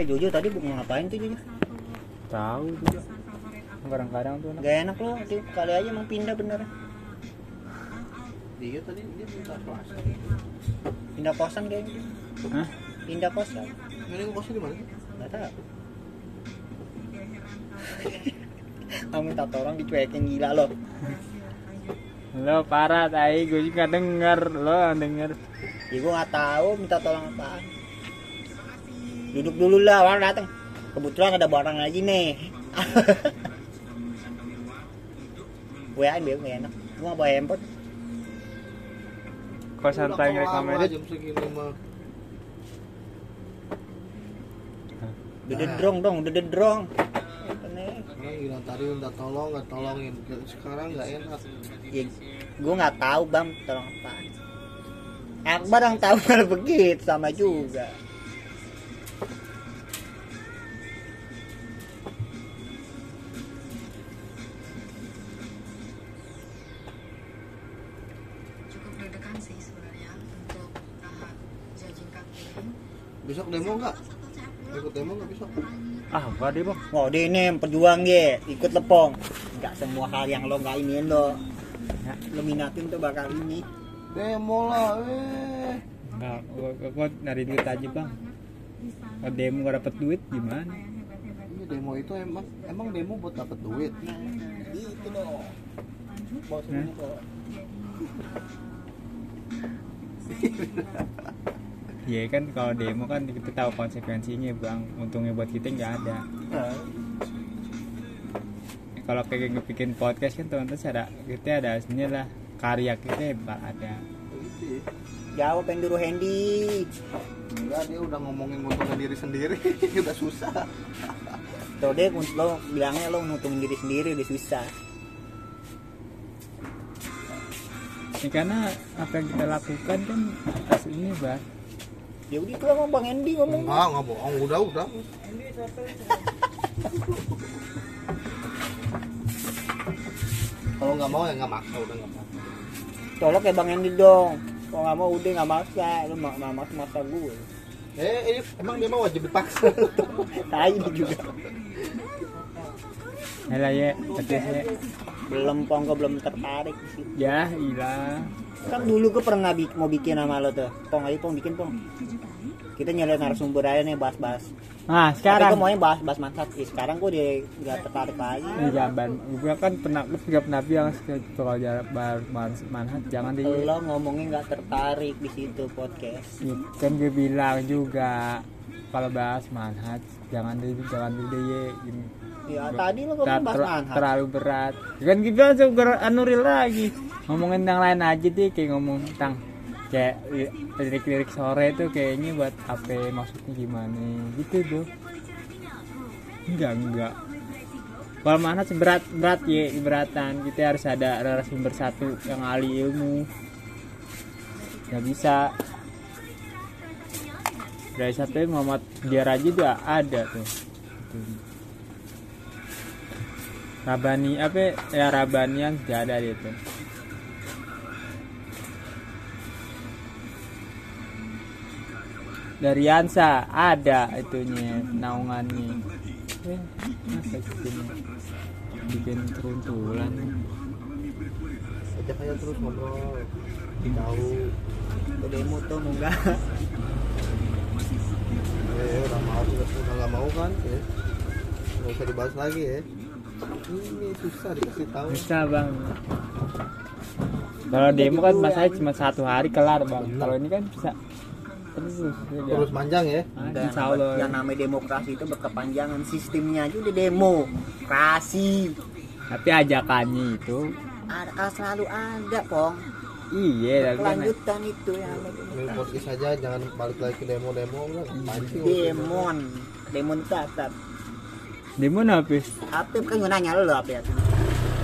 Eh jujur tadi mau ngapain tuh jujur? tahu juga kadang-kadang tuh anak Gak enak loh, itu kali aja emang pindah bener. Iya tadi dia minta kelas. Pindah kosan kayaknya. Hah? Pindah kosan. Ini kosnya di mana? sih? Gak tahu. Kamu minta tolong dicuekin gila loh. lo parah tai gue juga denger lo denger Ya gue gak tahu minta tolong apaan. Duduk dulu lah, orang datang. Kebetulan ada barang lagi nih. WA-in bego gak enak. Gue gak bawa handphone. Udah kalau lama recommended jam segini mah. Udah dedrong dong, udah dedrong. Apa nih? Sekarang gila tadi udah tolong nggak tolongin. Sekarang nggak enak. Ya, gue nggak tahu bang, tolong apaan. Akbar yang tahu kalau begitu sama juga. Besok demo nggak? Ikut demo nggak besok? ah apa deh bang Wah, dia ini pejuang ye, ikut lepong. Nggak semua hal yang lo nggak iniin lo. Ya. Lo minatin tuh bakal ini. Demo lah, eh. nggak gua, gua, gua nyari duit aja bang kalau demo gak dapet duit gimana Ini demo itu emang emang demo buat dapet duit. Nah, gitu dong. Bos Hah? Ini. Iya kan kalau demo kan kita tahu konsekuensinya bang untungnya buat kita nggak ada Nah, kalau kayak bikin podcast kan teman-teman ada kita ada aslinya lah karya kita bakal ada Gitu. Jawab yang dulu Hendy. Enggak, dia udah ngomongin nguntungin diri sendiri, udah susah. Tuh deh, lo bilangnya lo nutungin diri sendiri udah susah. ya, karena apa yang kita lakukan kan ini bang Ya udah itu sama Bang Hendy ngomong. Enggak, enggak bohong, udah, udah. Kalau nggak mau ya nggak maksa, udah nggak maksa. Tolong kayak Bang Hendy dong. Kalau nggak mau udah nggak maksa, lo mak mak maksa maksa gue. Eh, ini emang dia mah wajib dipaksa. Tai ini juga. Hela ya ya Belum pong gue belum tertarik sih. ya ilah Kan dulu gue pernah bi- mau bikin sama lo tuh. Pong ayo pong bikin pong. Kita nyari narasumber aja nih bahas-bahas. nah Tapi sekarang gue maunya bahas-bahas mansat sih. Sekarang gue udah nggak tertarik lagi. ini jamban gue kan pernah gue juga pernah bilang kalau jarak bar man- manhat jangan di Lo ngomongnya nggak tertarik di situ podcast. Ya, kan gue bilang juga kalau bahas manhat jangan di jangan di gini Ya tadi lo ngomong Ter- bahas ter- manhat. terlalu berat. Kan kita langsung ke anuril lagi. Ngomongin yang lain aja deh kayak ngomong tentang kayak li- lirik-lirik sore tuh kayaknya buat apa maksudnya gimana? Gitu tuh. Enggak enggak. Kalau mana seberat berat ya beratan kita harus ada narasumber satu yang ahli ilmu. Nggak bisa. Dari satu Muhammad biar aja udah ada tuh. Tuh. Rabani apa ya Rabani yang tidak ada itu dari Yansa ada itunya naungannya eh, masa bikin bikin teruntulan Ajak aja terus ngobrol. Tahu. Lo demo tuh mau nggak? Eh, udah mau, udah, udah nggak mau kan? Ya. Nggak usah dibahas lagi ya. Ini susah dikasih tahu. bisa bang. Kalau demo kan masanya cuma satu hari kelar bang. Kalau ini kan bisa terus ya, Terus panjang ya. Ah, Dan insya Allah. yang namanya demokrasi itu berkepanjangan. Sistemnya aja udah demo. Kasih tapi ajakannya itu ada selalu ada pong. Iya kelanjutan itu yang namanya Ini demokrasi. podcast aja jangan balik lagi ke demo-demo sih demon. Demon tatap demo napis apa kan gue nanya lo apa ya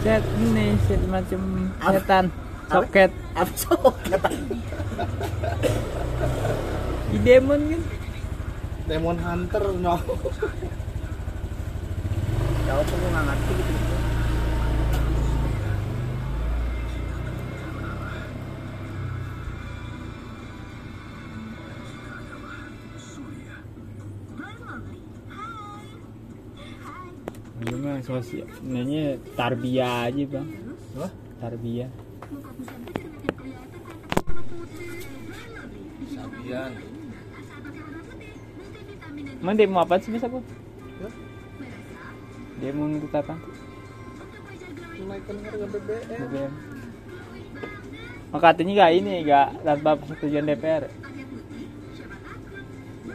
set ini set macam setan soket. Apa? Sok kata di demon kan? Demon Hunter no. jauh pun gue nggak ngerti gitu Mah sosial, namanya tarbiyah aja bang. Apa? Tarbiyah. Sabian. Emang demo apa sih bisa bu? Demo untuk apa? Menaikkan harga BBM. BBM. Oh, katanya gak ini, gak tanpa persetujuan DPR.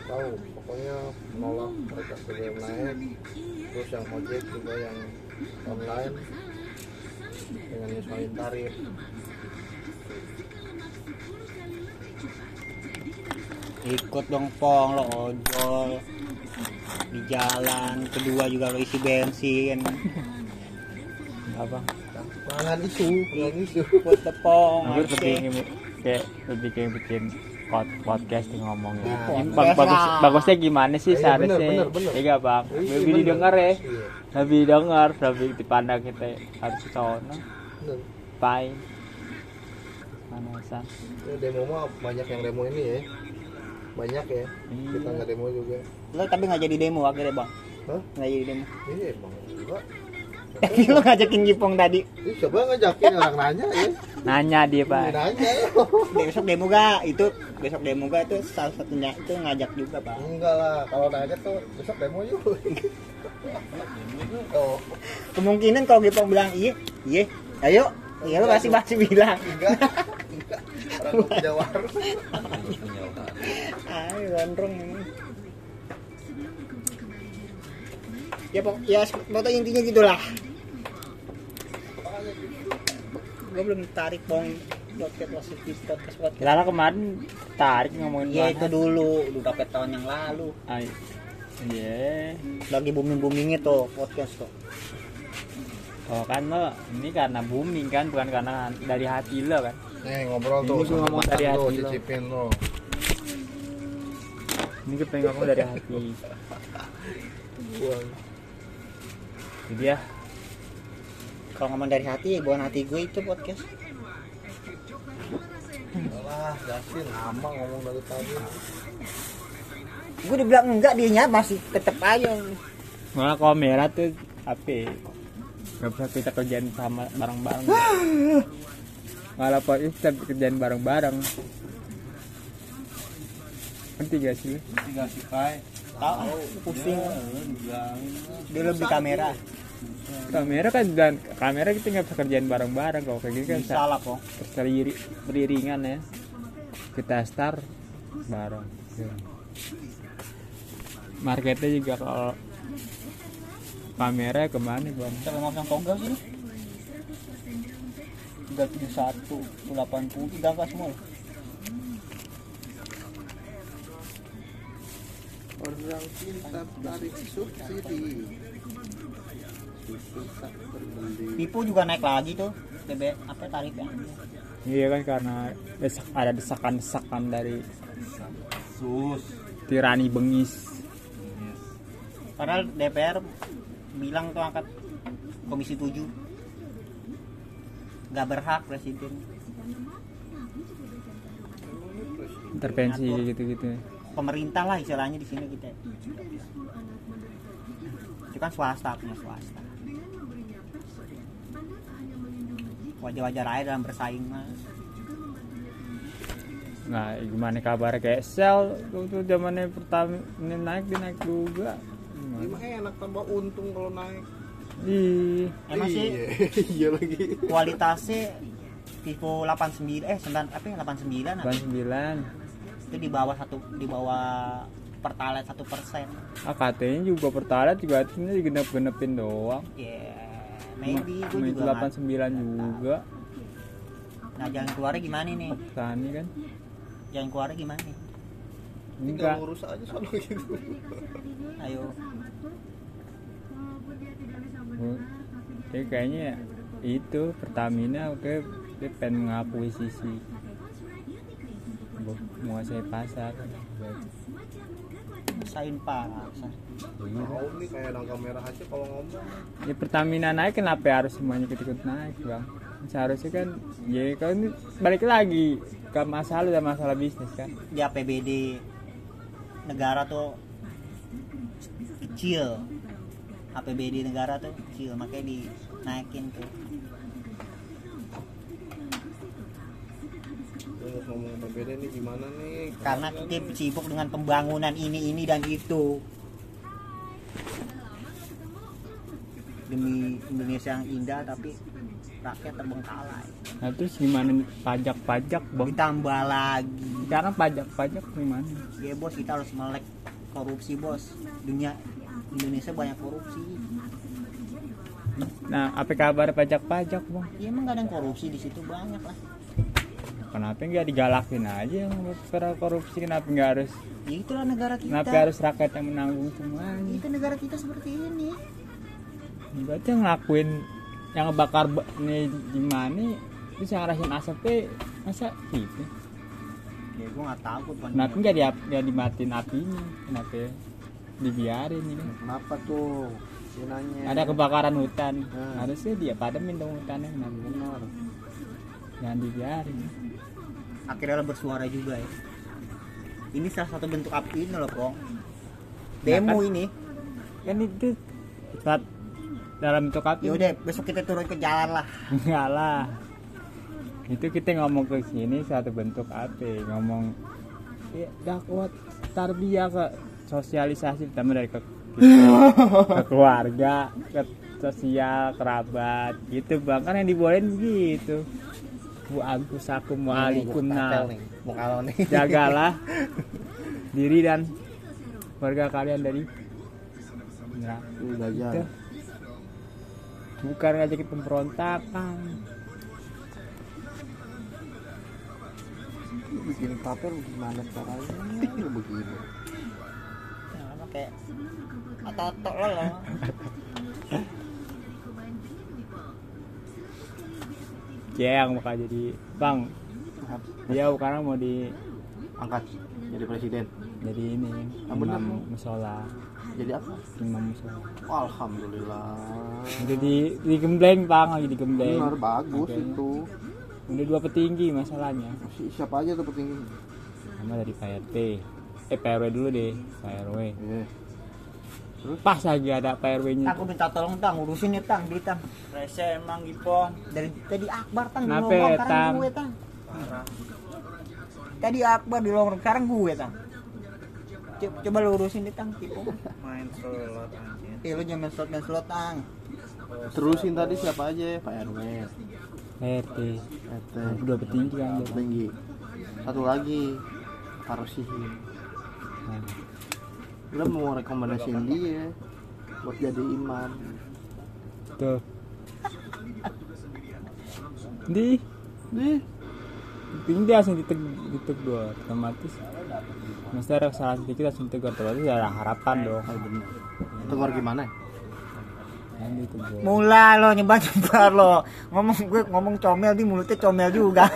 Tahu, pokoknya menolak harga BBM naik. Terus yang ojek juga yang online dengan nyesuaiin tarif. ikut dong pong lo ojol di jalan kedua juga lo isi bensin Apa? Jangan isu, jangan isu. ikut the pong Aku oke. lebih ingin kayak lebih kayak bikin pod- podcast yang ngomongin. Nah, Ini podcast bag- bagus bagusnya gimana sih Iya, seharusnya? bener, bener, bener. Iya bang. Iya, Lebih didengar ya. Iya, Lebih dengar, lebih dipandang kita harus bener. Bye. Mana san? Ya, demo mah banyak yang demo ini ya. Banyak ya. Kita nggak demo juga. lo tapi nggak jadi demo akhirnya bang Hah? nggak jadi demo Iya emang enggak. Tapi lo ngajakin Jipong tadi Ih, coba ngajakin orang nanya ya. Nanya dia Ini pak. nanya. besok demo gak itu besok demo gak itu salah satunya itu ngajak juga pak Enggak lah, kalau nanya tuh besok demo yuk. oh, kemungkinan kalau Jipong bilang iya iya ayo iya lo pasti pasti bilang enggak. Enggak. Orang punya warung. ayo gondrong ya pok ya foto intinya gitulah gue belum tarik pong podcast positif podcast podcast Lala kemarin tarik ngomongin ya itu dulu udah berapa tahun yang lalu Ay, Iya. lagi booming boomingnya tuh podcast tuh Oh kan lo ini karena booming kan bukan karena dari hati lo kan. Nih ngobrol Ini tuh sama ngomong dari hati lo. cicipin lo. Ini kita pengen ngomong dari hati. Jadi ya kalau ngomong dari hati ya bukan hati gue itu podcast Alah, Jasin lama ngomong dari tadi. gue dibilang enggak dia masih tetep aja malah kamera tuh apa? ya? Gak bisa kita kerjain sama bareng-bareng. malah podcast kita kerjain bareng-bareng. Ngerti gak sih? lu? Enggak sih, Kai. tahu pusing dia lebih kamera Kamera kan dan kamera kita nggak bisa kerjain bareng-bareng kalau kayak gini kan bisa lah kok terseriri beriringan ya kita start bareng Ya. marketnya juga kalau kamera ke mana bang kita ngomong yang togel sih tiga tujuh satu delapan puluh tiga apa semua. Orang cinta tarik subsidi. Pipo juga naik lagi tuh BB apa tarifnya iya kan karena desak, ada desakan-desakan dari Sus. tirani bengis. Padahal DPR bilang tuh angkat komisi 7 nggak berhak presiden. Intervensi gitu-gitu. Pemerintah lah istilahnya di sini kita itu kan swasta punya swasta wajar-wajar aja dalam bersaing mah nah gimana kabar kayak sel waktu zamannya pertama ini naik dia naik juga. Mah enak tambah untung kalau naik. Ih, emang sih Iya, iya lagi. kualitasnya Vivo 89 eh 9 apa ya 89 apa? 89 itu di bawah satu di bawah pertalite satu persen. Ah katanya juga pertalite juga ini digenep-genepin doang. Ya maybe gue Cuma itu juga nggak- 89 juga. Nah jalan keluarnya gimana nih? Petani kan. Jalan keluarnya gimana nih? Tinggal ngurus aja sono gitu. ayo. Jadi kayaknya itu Pertamina oke dia pengen mengakui sisi. Menguasai pasar sain nih kayak nangka merah aja kalau ngomong. ya Pertamina naik kenapa harus semuanya ikut-ikut naik bang? Seharusnya kan ya ini balik lagi ke masalah dan masalah bisnis kan? Di APBD negara tuh kecil. APBD negara tuh kecil makanya dinaikin tuh ngomong PBD nih gimana nih? Karena kita sibuk dengan pembangunan ini ini dan itu. Demi Indonesia yang indah tapi rakyat terbengkalai. Nah terus gimana pajak-pajak bang? Ditambah lagi. Sekarang pajak-pajak gimana? Ya bos kita harus melek korupsi bos. Dunia Indonesia banyak korupsi. Nah apa kabar pajak-pajak bang? Ya emang gak ada yang korupsi di situ banyak lah kenapa nggak digalakin aja yang para korupsi? Kenapa nggak harus ya itulah negara kita. kenapa harus rakyat yang menanggung semuanya? Itu negara kita seperti ini. Berarti yang ngelakuin yang ngebakar ba- nih gimana terus yang ngerasain asapnya masa gitu? Ya gue nggak tahu tuh kenapa nggak di nggak dimatiin apinya? Kenapa dibiarin ini? Kenapa tuh? Dia nanya ada kebakaran hutan. Hmm. harusnya dia padamin dong hutannya. Kenapa benar. Jangan dibiarin akhirnya lo bersuara juga ya. Ini salah satu bentuk api ini loh kong demo kan- ini. Kan itu saat dalam bentuk api ya udah besok kita turun ke jalan lah. Enggak lah. Itu kita ngomong ke sini satu bentuk apa ngomong ya dakwah tarbiyah ke sosialisasi pertama dari ke, kita, ke keluarga ke sosial kerabat gitu bang. Kan yang dibolehin begitu bu anfusakum wa alikum jagalah diri dan keluarga kalian dari neraka bukan ngajakin pemberontakan. Bikin tapel gimana caranya? Begini. Ya, kayak otot Jeng bakal jadi bang dia sekarang mau di angkat jadi presiden. Jadi ini Ah, imam musola. Jadi apa? Imam musola. Alhamdulillah. Udah di digembleng bang lagi digembleng. Benar bagus Oke. itu. Udah dua petinggi masalahnya. Si- siapa aja tuh petinggi? Sama dari Pak RT eh Pak RW dulu deh. Pak RW Iya. pas lagi ada Pak RW nya aku minta tolong tang urusin ya tang di tang. Rese emang gitu dari tadi Akbar tang lowong Tang? sekarang gue tang. Tadi Akbar di lowong sekarang gue tang. Coba, coba lu urusin di tang tipu. Main slot anjir eh lu jangan slot main slot tang. Terusin tadi siapa aja Pak RW RT RT dua petinggi kan dia. tinggi satu lagi Tarosihin Nah, lo mau rekomendasiin dia buat jadi imam. Tuh. Di. Dih, tinggi langsung diteg- ditegur otomatis. Mesti ada kesalahan sedikit langsung ditegur. Otomatis ada harapan dong. Oh bener. Tegur gimana? Mula lo nyebar nyebar lo. Ngomong gue ngomong comel di mulutnya comel juga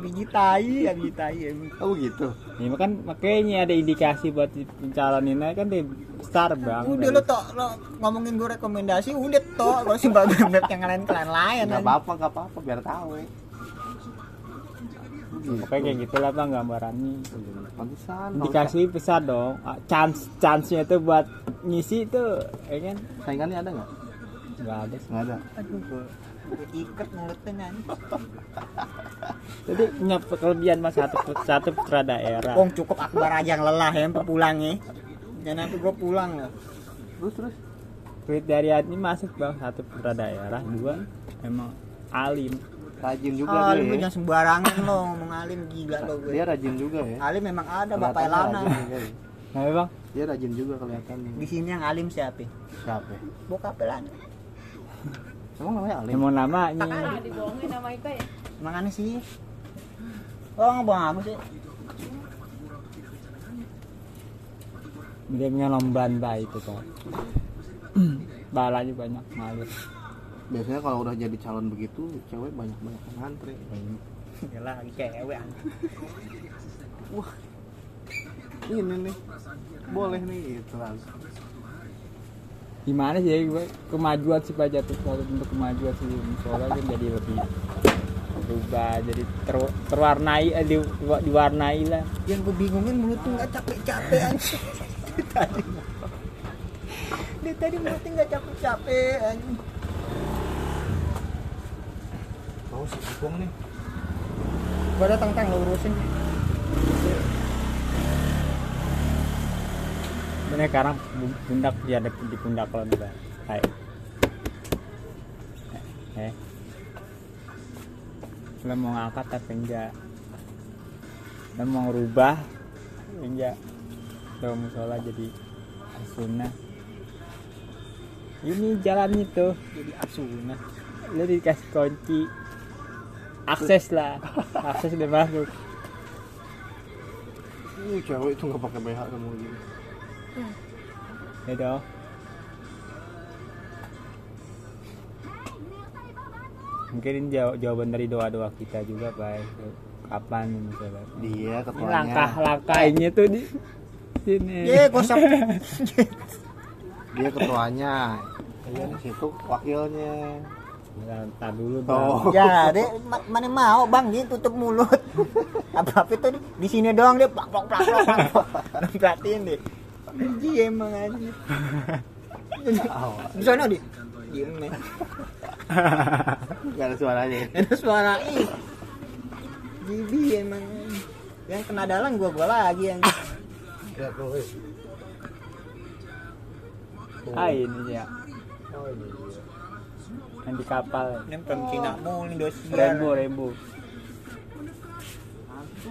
biji tai ya biji tai ya. oh begitu ini kan makanya ada indikasi buat pencalonin kan di besar bang udah lo tok lo ngomongin gue rekomendasi udah tok. Lo sih bagus banget yang lain kalian lain nggak apa-apa nggak apa-apa biar tahu pokoknya kayak gitulah bang gambarannya. Pantesan indikasi besar dong. Ah, chance chance nya tuh buat ngisi tuh ya kan? Saingannya ada nggak? Nggak ada nggak ada? Aduh gue gue ikat mulutnya nanti jadi punya kelebihan mas satu satu putra daerah Wong cukup akbar aja yang lelah ya sampai pulang ya. Jangan nanti gue pulang lo terus terus. Kriteria ini masuk bang. Satu putra daerah dua. Emang alim. Rajin juga ah, dia ya. jangan sembarangan lo ngomong alim gila lo gue dia rajin juga ya. Alim memang ada bapak Kelihatannya Elana ya. nah bang. Dia rajin juga kelihatan. Di sini yang alim siapa? Siapa? Ya? bokap Elana emang namanya Alim emang namanya. Dibohongin sama Ika ya? Emang aneh sih. Oh nggak buang aku sih. Dia punya lombaan baik itu kan balanya banyak ngalir biasanya kalau udah jadi calon begitu cewek banyak banyak yang ngantri Yalah lagi cewek anjing. ini nih. Boleh nih gitu kan gimana sih gue kemajuan sih pak jatuh kalau untuk kemajuan sih musola kan jadi lebih berubah jadi ter- terwarnai eh, di, diwarnai lah yang gue bingungin mulut tuh nggak capek capek anjing Dia tadi mulutnya nggak capek-capek anjing. Mau si Ipong nih. Gua datang tang lo urusin. Bener sekarang pundak dia ada di pundak lo nih. Hai. Eh. Lo mau ngangkat tapi enggak. Lo mau ngerubah enggak. Lo mau sholat jadi sunnah. Ini jalan itu jadi asuna. Lo dikasih kunci akses lah akses udah masuk Ih, cewek itu nggak pakai BH kamu gini. Ya dong mungkin ini jaw- jawaban dari doa-doa kita juga pak kapan misalnya Dia ketuanya. langkah-langkahnya tuh di sini Ye, gosok. Dia ketuanya. Iya, di situ wakilnya. Nah, ntar dulu Oh. bang ya, dia ma- mana mau bang dia tutup mulut. Apa-apa itu di sini doang dia plak plak plak plak. Perhatiin deh. Aja. Di dia. Diem nih. Gak ada suaranya. Ada suara. Jibi emang. Yang kena dalang gua gua lagi yang eh. Ah ini ya Oh, yang di kapal mulu dosi. rembo rembo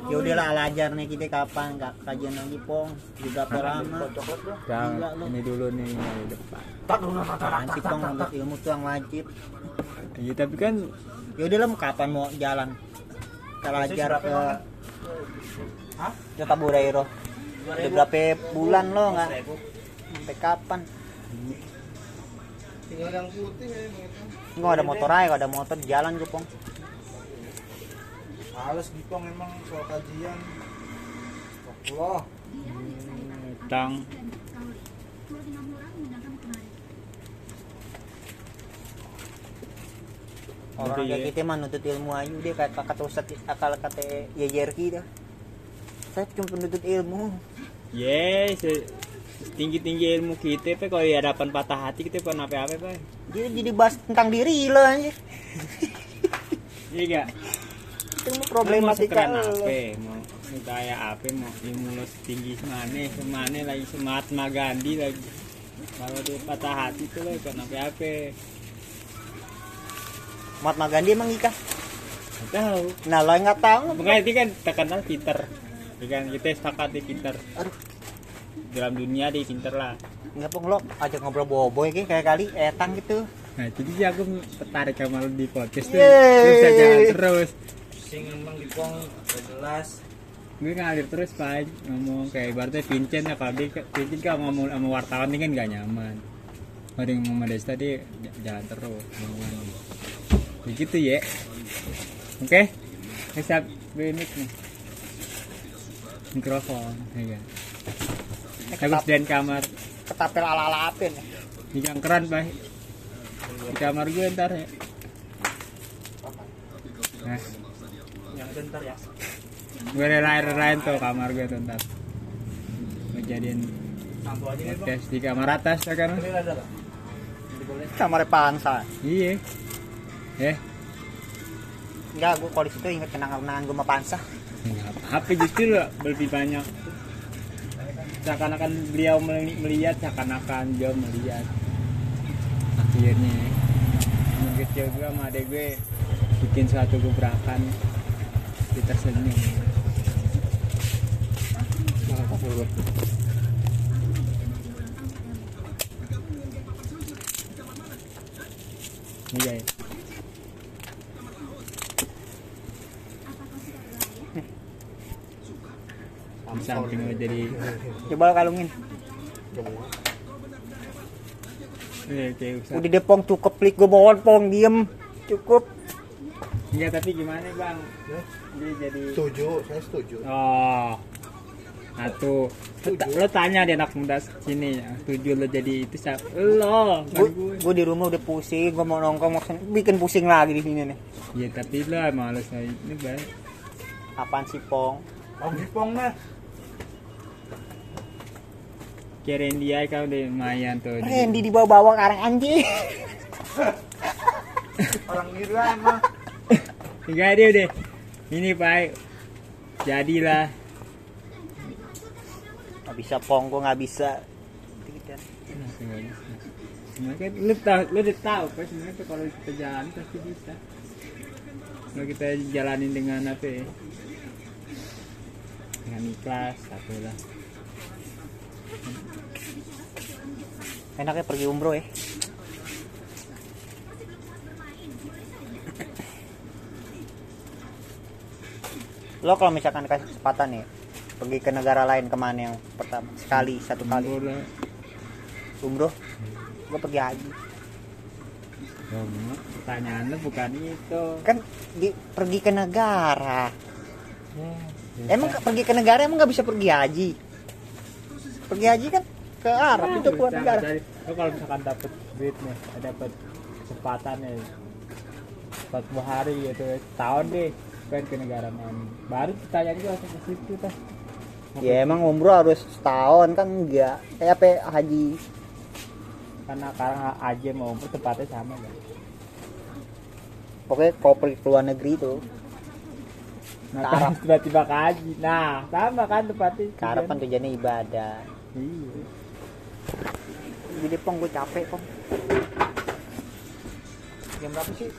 Ya udahlah ala ajar nih kita kapan kak kajian lagi pong. Juga berapa lama. Coklat dah. Jangan, Gila lu. ini dulu nih yang di depan Nanti pong ngambil ilmu tuh yang wajib. Iya tapi kan Ya udahlah kapan mau jalan. Kita ajar ke ke Tabureiro. Udah berapa bulan lo nggak? Sampai kapan? Tinggal yang putih ya, begitu. Nggak ada motor aja, nggak ada motor di jalan gue pong. Males Gipong emang soal kajian. Allah. tang Orang Gitu, kayak ya. kita mah nuntut ilmu aja dia kayak kata Ustaz akal kata Yejerki dah. Saya cuma penuntut ilmu. yes tinggi tinggi ilmu kita pe kalau di hadapan patah hati kita pun apa apa pak Dia jadi bahas tentang diri lo aja. iya gak Itu problematika lo. apa mau lo tinggi semane semane lagi Mahatma Gandhi lagi kalau dia patah hati tuh lo kan apa apa Mahatma Gandhi emang nikah? Nggak tahu Nah lo nggak tahu. makanya itu kan terkenal pinter kan kita sepakat di pinter Aduh. dalam dunia dia pinter lah Nggak pong lo ajak ngobrol boboy kayak kayak kali etang gitu. nah jadi aku tertarik sama lo di podcast tuh bisa jalan terus Sing emang Gipong udah jelas. gue ngalir terus pak. Ngomong kayak ibaratnya Vincent ya dia Vincent kalau ngomong sama wartawan ini kan gak nyaman. Kalau dia ngomong sama Desta dia j- jalan terus. Ngomongan begitu ya oke? Bisa mic nih. Mikrofon ya kan Habis dan kamar. Ketapel ala ala apin. di keren pak. Di kamar gue ntar ya nah Bentar ya. gue relain-relain tuh kamar gue tuh ntar ngejadiin podcast di kamar atas ya kan Ini ada bang. Ini boleh. Kamar pansa. iya eh Enggak, gue kalau di situ inget kenangan-kenangan gue sama pansa. nggak apa justru lo lebih banyak seakan-akan beliau meli- melihat seakan-akan dia melihat akhirnya kecil gue sama adek gue bikin suatu gebrakan kita tersenyum iya ya. samping jadi Coba kalungin. usah Udah deh pong cukup klik gue mohon pong diem. Cukup. Enggak tapi gimana bang? Dia jadi Setuju, saya setuju. oh nah tuh lo, ta- Setuju. lo tanya deh anak muda sini setuju lo jadi itu siapa lo Gue di rumah udah pusing. Gue mau nongkrong mau bikin pusing lagi di sini nih. ya tapi lo males ini baik Apaan sih pong? Oh Gipong mah. kirain dia kau udah lumayan tuh Randy dibawa-bawa ke arah anjing. orang Iran mah enggak dia udah ini pak jadilah Gak bisa pongko nggak bisa. Tidak. Sebenarnya lu tahu, lu udah tahu kan sebenarnya kalau kita jalan pasti bisa. Kalau kita jalanin dengan apa ya? Dengan ikhlas, satu lah. Enaknya pergi umroh ya. Lo kalau misalkan kasih kesempatan nih pergi ke negara lain ke mana yang pertama? Sekali satu kali. Umroh umroh gue pergi haji. Mak, pertanyaan lu bukan itu. kan di, pergi ke negara. Ya, emang pergi ke negara emang nggak bisa pergi haji? Pergi haji kan ke Arab itu keluar Bisa, negara. Lu kalau misalkan dapet duit nih, dapat kesempatan nih, 40 hari gitu, tahun deh, pengen ke negara mana? Baru pertanyaan itu langsung ke situ tah. ya emang umroh harus setahun kan enggak. Kayak apa haji? Karena sekarang aja mau umroh tempatnya sama kan kalau pergi ke luar negeri tuh nah kan tiba-tiba ke haji. Nah sama kan tempatnya. Arab kan tujuannya ibadah. Iya. Jadi pong gue capek pong. Jam berapa sih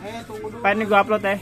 eh tunggu Pengen nih gua upload ya